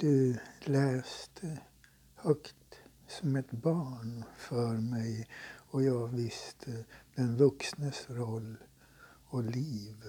Du läste högt som ett barn för mig och jag visste den vuxnes roll och liv.